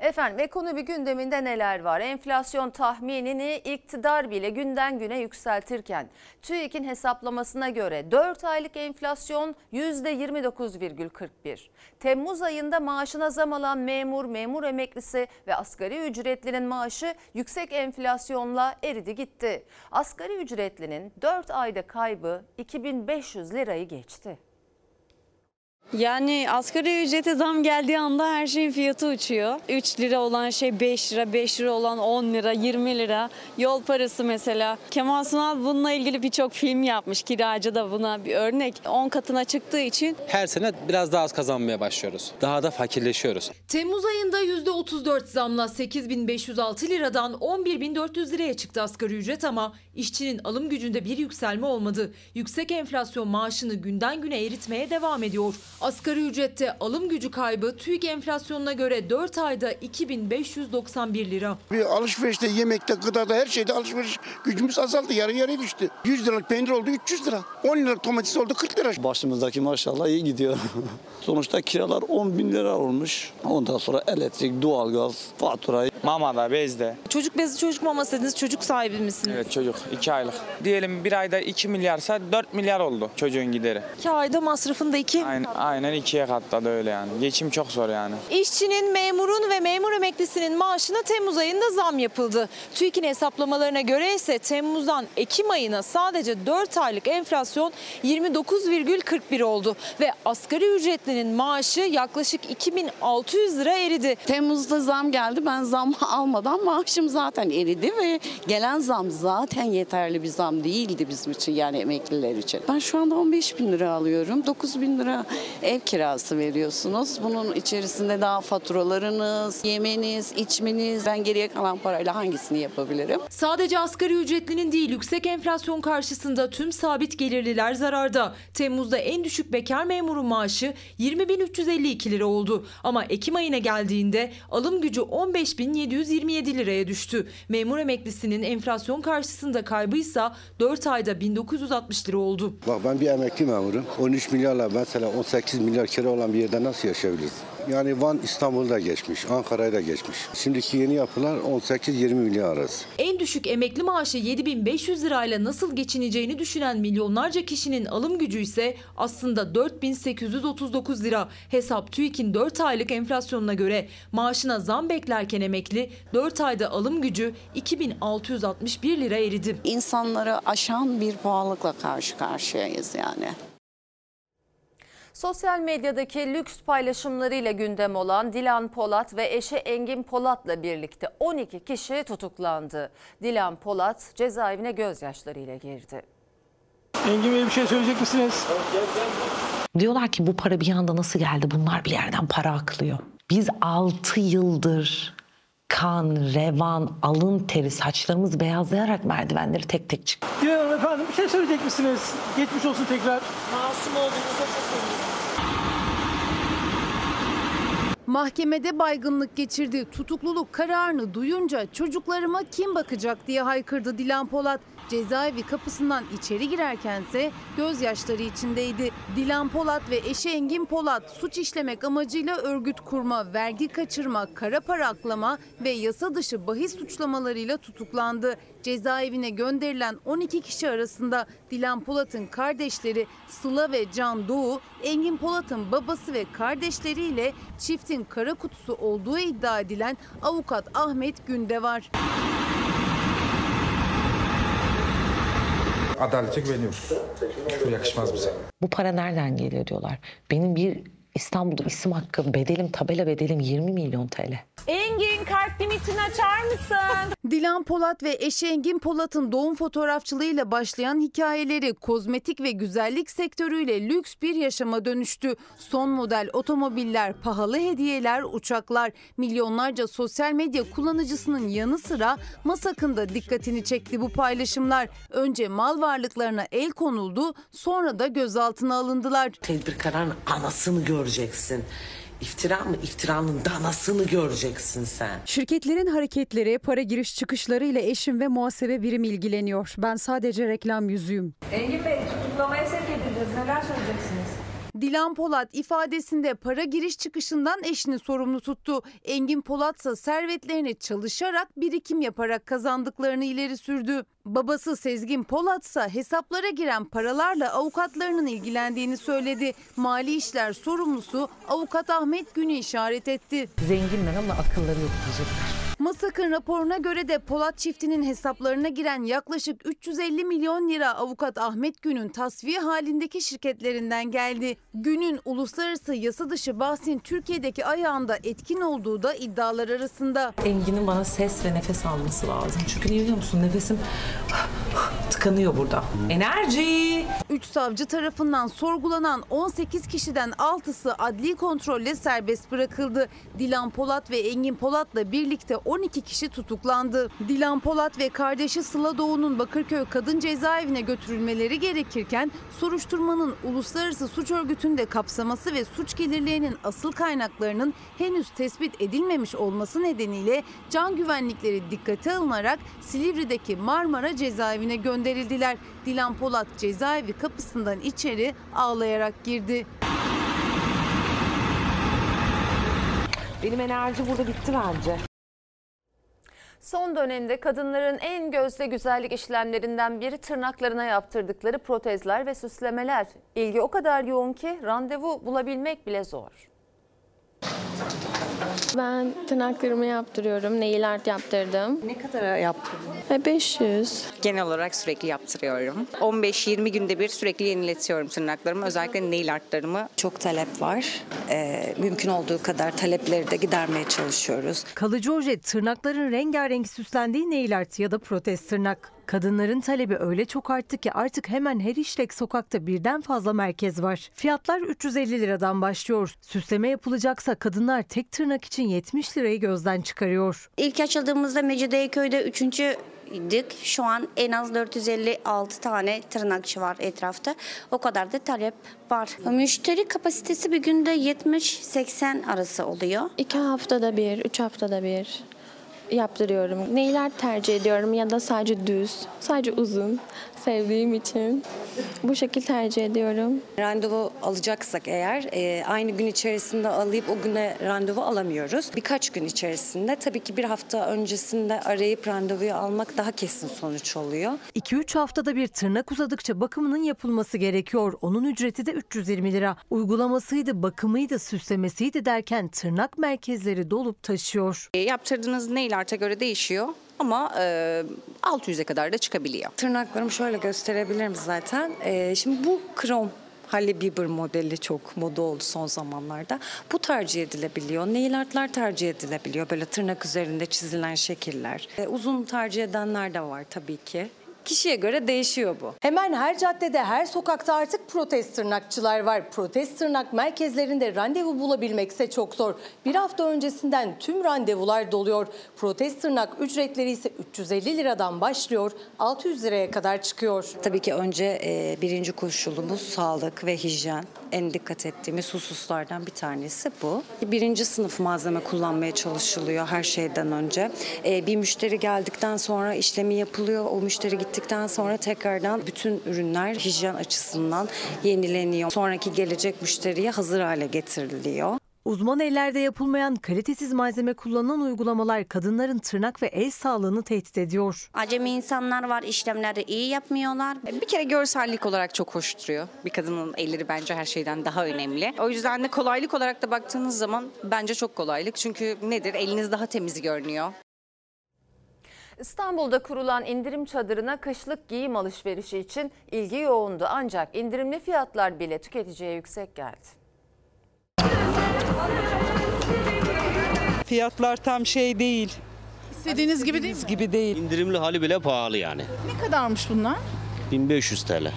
Efendim ekonomi gündeminde neler var? Enflasyon tahminini iktidar bile günden güne yükseltirken TÜİK'in hesaplamasına göre 4 aylık enflasyon %29,41. Temmuz ayında maaşına zam alan memur, memur emeklisi ve asgari ücretlinin maaşı yüksek enflasyonla eridi gitti. Asgari ücretlinin 4 ayda kaybı 2500 lirayı geçti. Yani asgari ücrete zam geldiği anda her şeyin fiyatı uçuyor. 3 lira olan şey 5 lira, 5 lira olan 10 lira, 20 lira. Yol parası mesela. Kemal Sunal bununla ilgili birçok film yapmış. Kiracı da buna bir örnek. 10 katına çıktığı için Her sene biraz daha az kazanmaya başlıyoruz. Daha da fakirleşiyoruz. Temmuz ayında %34 zamla 8506 liradan 11400 liraya çıktı asgari ücret ama işçinin alım gücünde bir yükselme olmadı. Yüksek enflasyon maaşını günden güne eritmeye devam ediyor. Asgari ücrette alım gücü kaybı TÜİK enflasyonuna göre 4 ayda 2591 lira. Bir alışverişte, yemekte, gıdada her şeyde alışveriş gücümüz azaldı. Yarı yarıya düştü. 100 liralık peynir oldu 300 lira. 10 liralık domates oldu 40 lira. Başımızdaki maşallah iyi gidiyor. Sonuçta kiralar 10 bin lira olmuş. Ondan sonra elektrik, doğalgaz, fatura. Mamada, bezde. Çocuk bezi çocuk maması dediniz çocuk sahibi misiniz? Evet çocuk 2 aylık. Diyelim bir ayda 2 milyarsa 4 milyar oldu çocuğun gideri. 2 ayda masrafında 2. Aynen, Aynen ikiye katladı öyle yani. Geçim çok zor yani. İşçinin, memurun ve memur emeklisinin maaşına Temmuz ayında zam yapıldı. TÜİK'in hesaplamalarına göre ise Temmuz'dan Ekim ayına sadece 4 aylık enflasyon 29,41 oldu. Ve asgari ücretlinin maaşı yaklaşık 2600 lira eridi. Temmuz'da zam geldi. Ben zam almadan maaşım zaten eridi ve gelen zam zaten yeterli bir zam değildi bizim için yani emekliler için. Ben şu anda 15 bin lira alıyorum. 9 bin lira ev kirası veriyorsunuz. Bunun içerisinde daha faturalarınız, yemeniz, içmeniz. Ben geriye kalan parayla hangisini yapabilirim? Sadece asgari ücretlinin değil yüksek enflasyon karşısında tüm sabit gelirliler zararda. Temmuz'da en düşük bekar memurun maaşı 20.352 lira oldu. Ama Ekim ayına geldiğinde alım gücü 15.727 liraya düştü. Memur emeklisinin enflasyon karşısında kaybıysa 4 ayda 1960 lira oldu. Bak ben bir emekli memurum. 13 milyarla mesela 18 milyar kira olan bir yerde nasıl yaşayabiliriz? Yani Van İstanbul'da geçmiş, Ankara'yı da geçmiş. Şimdiki yeni yapılar 18-20 milyar arası. En düşük emekli maaşı 7500 lirayla nasıl geçineceğini düşünen milyonlarca kişinin alım gücü ise aslında 4839 lira. Hesap TÜİK'in 4 aylık enflasyonuna göre maaşına zam beklerken emekli 4 ayda alım gücü 2661 lira eridi. İnsanları aşan bir pahalılıkla karşı karşıyayız yani. Sosyal medyadaki lüks paylaşımlarıyla gündem olan Dilan Polat ve eşi Engin Polat'la birlikte 12 kişi tutuklandı. Dilan Polat cezaevine gözyaşlarıyla girdi. Engin Bey bir şey söyleyecek misiniz? Diyorlar ki bu para bir anda nasıl geldi? Bunlar bir yerden para aklıyor. Biz 6 yıldır kan, revan, alın teri saçlarımız beyazlayarak merdivenleri tek tek çıktık. Dilan Hanım efendim bir şey söyleyecek misiniz? Geçmiş olsun tekrar. Masum olduğunuza çok Mahkemede baygınlık geçirdi. Tutukluluk kararını duyunca çocuklarıma kim bakacak diye haykırdı Dilan Polat. Cezaevi kapısından içeri girerkense gözyaşları içindeydi. Dilan Polat ve eşi Engin Polat suç işlemek amacıyla örgüt kurma, vergi kaçırma, kara para aklama ve yasa dışı bahis suçlamalarıyla tutuklandı. Cezaevine gönderilen 12 kişi arasında Dilan Polat'ın kardeşleri Sıla ve Can Doğu, Engin Polat'ın babası ve kardeşleriyle çiftin kara kutusu olduğu iddia edilen avukat Ahmet Günde var. Adalete güveniyoruz. Bu yakışmaz bize. Bu para nereden geliyor diyorlar. Benim bir İstanbul'da isim hakkım, bedelim, tabela bedelim 20 milyon TL. Engin kart limitini açar mısın? Dilan Polat ve eşi Engin Polat'ın doğum fotoğrafçılığıyla başlayan hikayeleri kozmetik ve güzellik sektörüyle lüks bir yaşama dönüştü. Son model otomobiller, pahalı hediyeler, uçaklar, milyonlarca sosyal medya kullanıcısının yanı sıra Masak'ın da dikkatini çekti bu paylaşımlar. Önce mal varlıklarına el konuldu, sonra da gözaltına alındılar. Tedbir kararının anasını göreceksin. İftira mı? İftiranın danasını göreceksin sen. Şirketlerin hareketleri, para giriş çıkışları ile eşim ve muhasebe birim ilgileniyor. Ben sadece reklam yüzüyüm. Engin Bey tutuklamaya sevk edileceğiz. Neler söyleyeceksiniz? Dilan Polat ifadesinde para giriş çıkışından eşini sorumlu tuttu. Engin Polat ise servetlerini çalışarak birikim yaparak kazandıklarını ileri sürdü. Babası Sezgin Polat ise hesaplara giren paralarla avukatlarının ilgilendiğini söyledi. Mali işler sorumlusu avukat Ahmet Gün'ü işaret etti. Zenginler ama akılları yok diyecekler. Masak'ın raporuna göre de Polat çiftinin hesaplarına giren yaklaşık 350 milyon lira avukat Ahmet Gün'ün tasfiye halindeki şirketlerinden geldi. Gün'ün uluslararası yasa dışı bahsin Türkiye'deki ayağında etkin olduğu da iddialar arasında. Engin'in bana ses ve nefes alması lazım. Çünkü niye biliyor musun? Nefesim tıkanıyor burada. Enerji! Üç savcı tarafından sorgulanan 18 kişiden 6'sı adli kontrolle serbest bırakıldı. Dilan Polat ve Engin Polat'la birlikte 12 kişi tutuklandı. Dilan Polat ve kardeşi Sıla Doğu'nun Bakırköy Kadın Cezaevine götürülmeleri gerekirken soruşturmanın uluslararası suç örgütünde kapsaması ve suç gelirlerinin asıl kaynaklarının henüz tespit edilmemiş olması nedeniyle can güvenlikleri dikkate alınarak Silivri'deki Marmara cezaevine gönderildiler. Dilan Polat cezaevi kapısından içeri ağlayarak girdi. Benim enerji burada bitti bence. Son dönemde kadınların en gözde güzellik işlemlerinden biri tırnaklarına yaptırdıkları protezler ve süslemeler. İlgi o kadar yoğun ki randevu bulabilmek bile zor. Ben tırnaklarımı yaptırıyorum. Nail art yaptırdım. Ne kadar yaptırdın? Ve 500. Genel olarak sürekli yaptırıyorum. 15-20 günde bir sürekli yeniletiyorum tırnaklarımı. Özellikle nail artlarımı. Çok talep var. Ee, mümkün olduğu kadar talepleri de gidermeye çalışıyoruz. Kalıcı oje tırnakların rengarenk süslendiği nail art ya da protez tırnak. Kadınların talebi öyle çok arttı ki artık hemen her işlek sokakta birden fazla merkez var. Fiyatlar 350 liradan başlıyor. Süsleme yapılacaksa kadınlar tek tırnak için 70 lirayı gözden çıkarıyor. İlk açıldığımızda Mecidiyeköy'de 3. idik. Şu an en az 456 tane tırnakçı var etrafta. O kadar da talep var. Müşteri kapasitesi bir günde 70-80 arası oluyor. İki haftada bir, üç haftada bir yaptırıyorum. Art tercih ediyorum ya da sadece düz, sadece uzun sevdiğim için. Bu şekil tercih ediyorum. Randevu alacaksak eğer e, aynı gün içerisinde alayıp o güne randevu alamıyoruz. Birkaç gün içerisinde tabii ki bir hafta öncesinde arayıp randevuyu almak daha kesin sonuç oluyor. 2-3 haftada bir tırnak uzadıkça bakımının yapılması gerekiyor. Onun ücreti de 320 lira. Uygulamasıydı, bakımıydı, süslemesiydi derken tırnak merkezleri dolup taşıyor. E, yaptırdığınız nail art'a göre değişiyor. Ama e, 600'e kadar da çıkabiliyor. Tırnaklarımı şöyle gösterebilirim zaten. E, şimdi bu krom Halle Bieber modeli çok moda oldu son zamanlarda. Bu tercih edilebiliyor. Nail art'lar tercih edilebiliyor. Böyle tırnak üzerinde çizilen şekiller. E, uzun tercih edenler de var tabii ki. Kişiye göre değişiyor bu. Hemen her caddede, her sokakta artık protez tırnakçılar var. Protez tırnak merkezlerinde randevu bulabilmekse çok zor. Bir hafta öncesinden tüm randevular doluyor. Protez tırnak ücretleri ise 350 liradan başlıyor, 600 liraya kadar çıkıyor. Tabii ki önce birinci koşulumuz sağlık ve hijyen. En dikkat ettiğimiz hususlardan bir tanesi bu. Birinci sınıf malzeme kullanmaya çalışılıyor her şeyden önce. E, bir müşteri geldikten sonra işlemi yapılıyor. O müşteri gittikten sonra tekrardan bütün ürünler hijyen açısından yenileniyor. Sonraki gelecek müşteriye hazır hale getiriliyor. Uzman ellerde yapılmayan kalitesiz malzeme kullanılan uygulamalar kadınların tırnak ve el sağlığını tehdit ediyor. Acemi insanlar var, işlemleri iyi yapmıyorlar. Bir kere görsellik olarak çok hoş duruyor. Bir kadının elleri bence her şeyden daha önemli. O yüzden de kolaylık olarak da baktığınız zaman bence çok kolaylık. Çünkü nedir? Eliniz daha temiz görünüyor. İstanbul'da kurulan indirim çadırına kışlık giyim alışverişi için ilgi yoğundu. Ancak indirimli fiyatlar bile tüketiciye yüksek geldi. Fiyatlar tam şey değil. İstediğiniz gibi değil mi? gibi değil. İndirimli hali bile pahalı yani. Ne kadarmış bunlar? 1500 TL.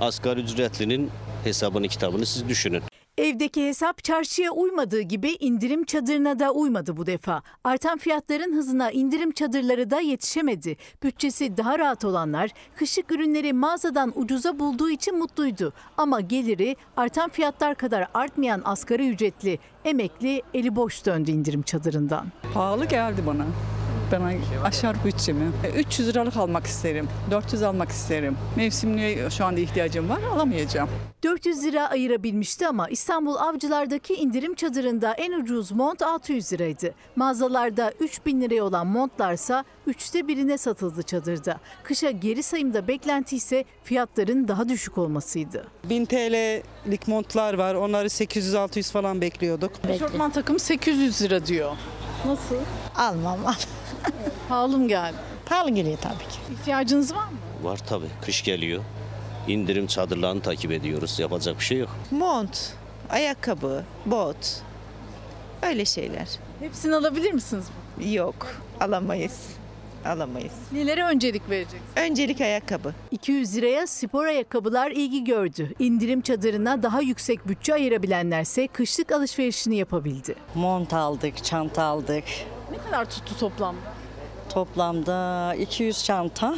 Asgari ücretlinin hesabını kitabını siz düşünün. Evdeki hesap çarşıya uymadığı gibi indirim çadırına da uymadı bu defa. Artan fiyatların hızına indirim çadırları da yetişemedi. Bütçesi daha rahat olanlar kışlık ürünleri mağazadan ucuza bulduğu için mutluydu. Ama geliri artan fiyatlar kadar artmayan asgari ücretli emekli eli boş döndü indirim çadırından. Pahalı geldi bana. Bana aşar bütçemi. 300 liralık almak isterim. 400 almak isterim. Mevsimliğe şu anda ihtiyacım var alamayacağım. 400 lira ayırabilmişti ama İstanbul Avcılar'daki indirim çadırında en ucuz mont 600 liraydı. Mağazalarda 3000 liraya olan montlarsa üçte birine satıldı çadırda. Kışa geri sayımda beklenti ise fiyatların daha düşük olmasıydı. 1000 TL'lik montlar var. Onları 800-600 falan bekliyorduk. Eşortman takımı 800 lira diyor. Nasıl? Almam al. Pahalı mı geldi? Pahalı geliyor tabii ki. İhtiyacınız var mı? Var tabii. Kış geliyor. İndirim çadırlarını takip ediyoruz. Yapacak bir şey yok. Mont, ayakkabı, bot. Öyle şeyler. Hepsini alabilir misiniz? Yok, alamayız. Alamayız. Nelere öncelik vereceksiniz? Öncelik ayakkabı. 200 liraya spor ayakkabılar ilgi gördü. İndirim çadırına daha yüksek bütçe ayırabilenlerse kışlık alışverişini yapabildi. Mont aldık, çanta aldık. Ne kadar tuttu toplamda? Toplamda 200 çanta.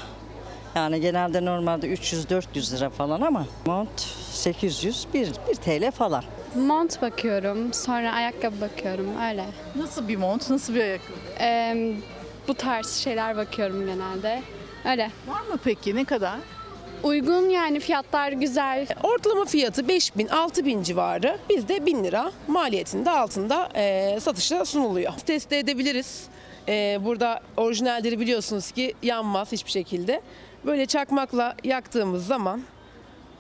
Yani genelde normalde 300-400 lira falan ama mont 800, 1, 1 TL falan. Mont bakıyorum, sonra ayakkabı bakıyorum öyle. Nasıl bir mont, nasıl bir ayakkabı? Ee, bu tarz şeyler bakıyorum genelde. Öyle. Var mı peki? Ne kadar? Uygun yani fiyatlar güzel. Ortalama fiyatı 5000 6000 civarı. Bizde 1000 lira maliyetinde altında e, satışa sunuluyor. Test edebiliriz. Ee, burada orijinalleri biliyorsunuz ki yanmaz hiçbir şekilde. Böyle çakmakla yaktığımız zaman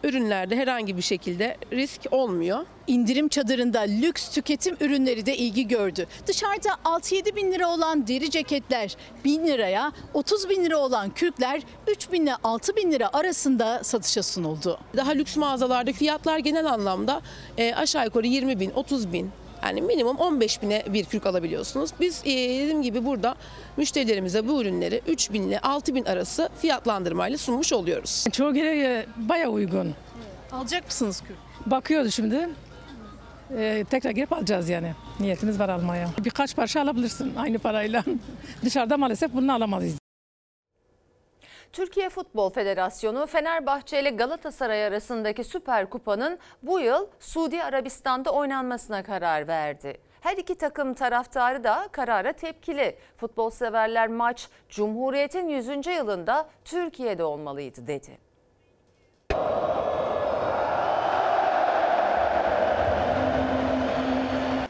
ürünlerde herhangi bir şekilde risk olmuyor. İndirim çadırında lüks tüketim ürünleri de ilgi gördü. Dışarıda 6-7 bin lira olan deri ceketler 1000 liraya, 30 bin lira olan kürkler 3 bin ile 6 bin lira arasında satışa sunuldu. Daha lüks mağazalarda fiyatlar genel anlamda e, aşağı yukarı 20 bin, 30 bin yani minimum 15 bine bir kürk alabiliyorsunuz. Biz e, dediğim gibi burada müşterilerimize bu ürünleri 3 bin ile 6 bin arası fiyatlandırmayla sunmuş oluyoruz. Çoğu kere baya uygun. Alacak mısınız kürk? Bakıyoruz şimdi. Ee, tekrar girip alacağız yani. Niyetimiz var almaya. Birkaç parça alabilirsin aynı parayla. Dışarıda maalesef bunu alamayız. Türkiye Futbol Federasyonu Fenerbahçe ile Galatasaray arasındaki Süper Kupa'nın bu yıl Suudi Arabistan'da oynanmasına karar verdi. Her iki takım taraftarı da karara tepkili. Futbol severler maç Cumhuriyet'in 100. yılında Türkiye'de olmalıydı dedi.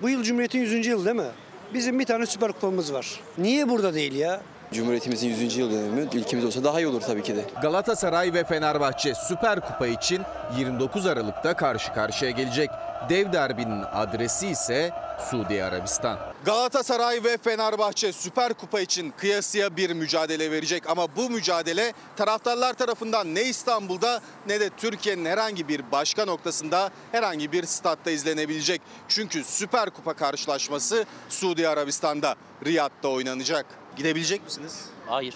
Bu yıl Cumhuriyet'in 100. yılı değil mi? Bizim bir tane süper kupamız var. Niye burada değil ya? Cumhuriyetimizin 100. yıl dönümü ülkemiz olsa daha iyi olur tabii ki de. Galatasaray ve Fenerbahçe Süper Kupa için 29 Aralık'ta karşı karşıya gelecek. Dev derbinin adresi ise Suudi Arabistan. Galatasaray ve Fenerbahçe Süper Kupa için kıyasıya bir mücadele verecek ama bu mücadele taraftarlar tarafından ne İstanbul'da ne de Türkiye'nin herhangi bir başka noktasında herhangi bir statta izlenebilecek. Çünkü Süper Kupa karşılaşması Suudi Arabistan'da Riyad'da oynanacak. Gidebilecek misiniz? Hayır.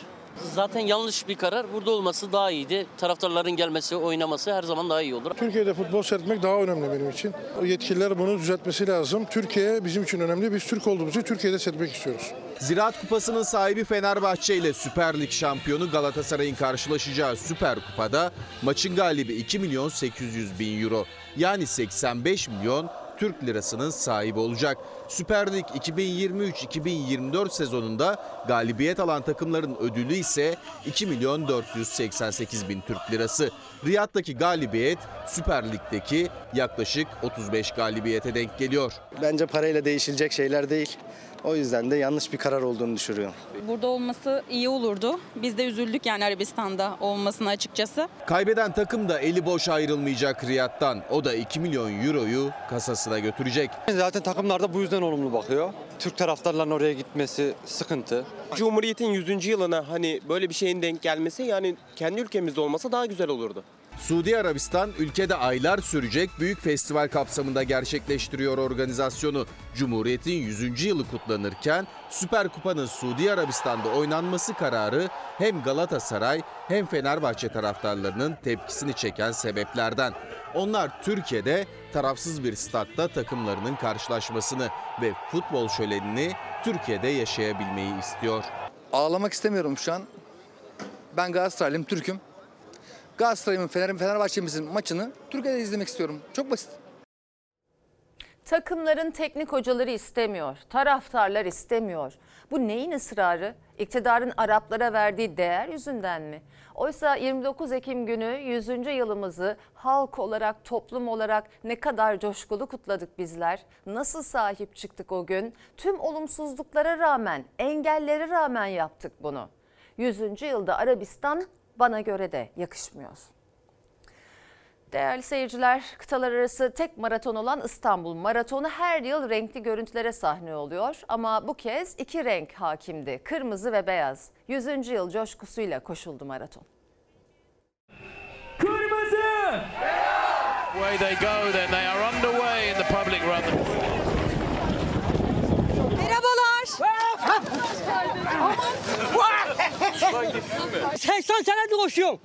Zaten yanlış bir karar. Burada olması daha iyiydi. Taraftarların gelmesi, oynaması her zaman daha iyi olur. Türkiye'de futbol seyretmek daha önemli benim için. O yetkililer bunu düzeltmesi lazım. Türkiye bizim için önemli. Biz Türk olduğumuz için Türkiye'de seyretmek istiyoruz. Ziraat Kupası'nın sahibi Fenerbahçe ile Süper Lig şampiyonu Galatasaray'ın karşılaşacağı Süper Kupa'da maçın galibi 2 milyon 800 bin euro. Yani 85 milyon Türk lirasının sahibi olacak. Süper Lig 2023-2024 sezonunda galibiyet alan takımların ödülü ise 2 milyon 488 bin Türk lirası. Riyad'daki galibiyet Süper Lig'deki yaklaşık 35 galibiyete denk geliyor. Bence parayla değişilecek şeyler değil. O yüzden de yanlış bir karar olduğunu düşünüyorum. Burada olması iyi olurdu. Biz de üzüldük yani Arabistan'da olmasına açıkçası. Kaybeden takım da eli boş ayrılmayacak Riyad'dan. O da 2 milyon euroyu kasasına götürecek. Zaten takımlar da bu yüzden olumlu bakıyor. Türk taraftarların oraya gitmesi sıkıntı. Cumhuriyet'in 100. yılına hani böyle bir şeyin denk gelmesi yani kendi ülkemizde olmasa daha güzel olurdu. Suudi Arabistan ülkede aylar sürecek büyük festival kapsamında gerçekleştiriyor organizasyonu. Cumhuriyet'in 100. yılı kutlanırken Süper Kupa'nın Suudi Arabistan'da oynanması kararı hem Galatasaray hem Fenerbahçe taraftarlarının tepkisini çeken sebeplerden. Onlar Türkiye'de tarafsız bir statta takımlarının karşılaşmasını ve futbol şölenini Türkiye'de yaşayabilmeyi istiyor. Ağlamak istemiyorum şu an. Ben Galatasaraylıyım, Türk'üm. Galatasaray'ın Fener, Fenerbahçe'mizin maçını Türkiye'de izlemek istiyorum. Çok basit. Takımların teknik hocaları istemiyor, taraftarlar istemiyor. Bu neyin ısrarı? İktidarın Araplara verdiği değer yüzünden mi? Oysa 29 Ekim günü 100. yılımızı halk olarak, toplum olarak ne kadar coşkulu kutladık bizler. Nasıl sahip çıktık o gün? Tüm olumsuzluklara rağmen, engellere rağmen yaptık bunu. 100. yılda Arabistan bana göre de yakışmıyor. Değerli seyirciler, kıtalar arası tek maraton olan İstanbul Maratonu her yıl renkli görüntülere sahne oluyor. Ama bu kez iki renk hakimdi, kırmızı ve beyaz. 100. yıl coşkusuyla koşuldu maraton. Kırmızı! Way they go then, they are underway in the public run. Merhabalar. 80 senedir koşuyorum.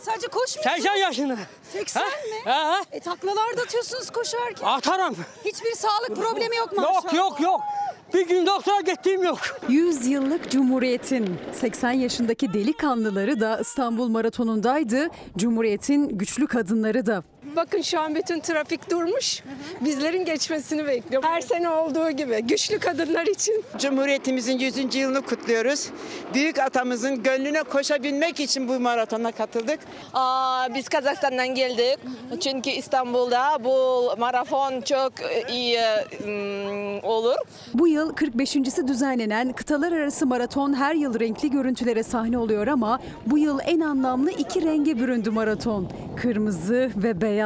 Sadece koşmuyorsunuz. 80 yaşında. 80 Ha? mi? Ha, ha. E, taklalar da atıyorsunuz koşarken. Atarım. Hiçbir sağlık problemi yok maşallah. Yok yok yok. Bir gün doktora gittiğim yok. 100 yıllık Cumhuriyet'in 80 yaşındaki delikanlıları da İstanbul Maratonu'ndaydı. Cumhuriyet'in güçlü kadınları da. Bakın şu an bütün trafik durmuş. Bizlerin geçmesini bekliyor. Her sene olduğu gibi güçlü kadınlar için. Cumhuriyetimizin 100. yılını kutluyoruz. Büyük atamızın gönlüne koşabilmek için bu maratona katıldık. Aa, biz Kazakistan'dan geldik. Çünkü İstanbul'da bu maraton çok iyi ım, olur. Bu yıl 45.si düzenlenen kıtalar arası maraton her yıl renkli görüntülere sahne oluyor ama bu yıl en anlamlı iki renge büründü maraton. Kırmızı ve beyaz.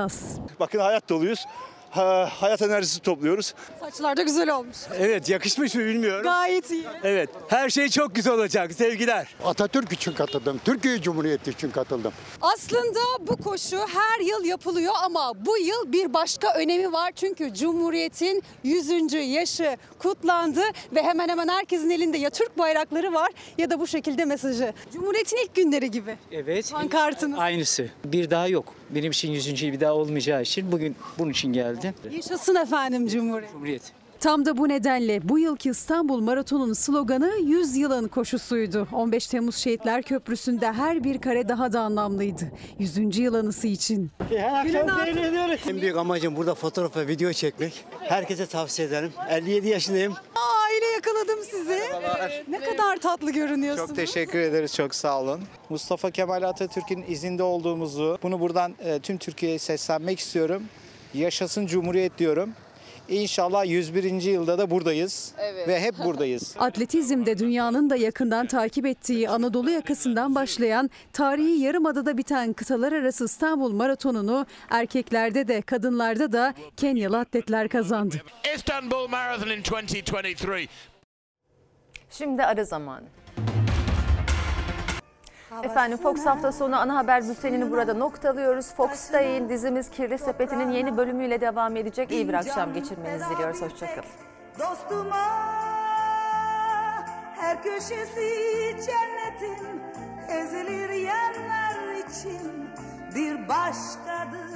Bakın hayat doluyuz. Ha, hayat enerjisi topluyoruz. Saçlar da güzel olmuş. Evet yakışmış mı bilmiyorum. Gayet iyi. Evet her şey çok güzel olacak sevgiler. Atatürk için katıldım. Türkiye Cumhuriyeti için katıldım. Aslında bu koşu her yıl yapılıyor ama bu yıl bir başka önemi var. Çünkü Cumhuriyet'in 100. yaşı kutlandı ve hemen hemen herkesin elinde ya Türk bayrakları var ya da bu şekilde mesajı. Cumhuriyet'in ilk günleri gibi. Evet. Pankartınız. Aynısı. Bir daha yok. Benim için 100. bir daha olmayacağı için bugün bunun için geldim. Yaşasın efendim Cumhuriyet. Cumhuriyet. Tam da bu nedenle bu yılki İstanbul Maratonu'nun sloganı 100 yılın koşusuydu. 15 Temmuz Şehitler Köprüsü'nde her bir kare daha da anlamlıydı. 100. yıl anısı için. En büyük amacım burada fotoğraf ve video çekmek. Herkese tavsiye ederim. 57 yaşındayım. Aile yakaladım sizi. Ne kadar tatlı görünüyorsunuz. Çok teşekkür ederiz, çok sağ olun. Mustafa Kemal Atatürk'ün izinde olduğumuzu, bunu buradan e, tüm Türkiye'ye seslenmek istiyorum. Yaşasın Cumhuriyet diyorum. İnşallah 101. yılda da buradayız ve hep buradayız. Atletizmde dünyanın da yakından takip ettiği Anadolu yakasından başlayan tarihi Yarımada'da biten kıtalar arası İstanbul Maratonu'nu erkeklerde de kadınlarda da Kenyalı atletler kazandı. Istanbul Marathon in 2023. Şimdi ara zamanı. Efendim Fox hafta sonu ana haber bültenini burada noktalıyoruz. Fox'ta yayın dizimiz Kirli Sepeti'nin yeni bölümüyle devam edecek. İyi bir akşam geçirmenizi diliyoruz. Hoşçakalın. Dostuma her köşesi cennetin ezilir yerler için bir başkadır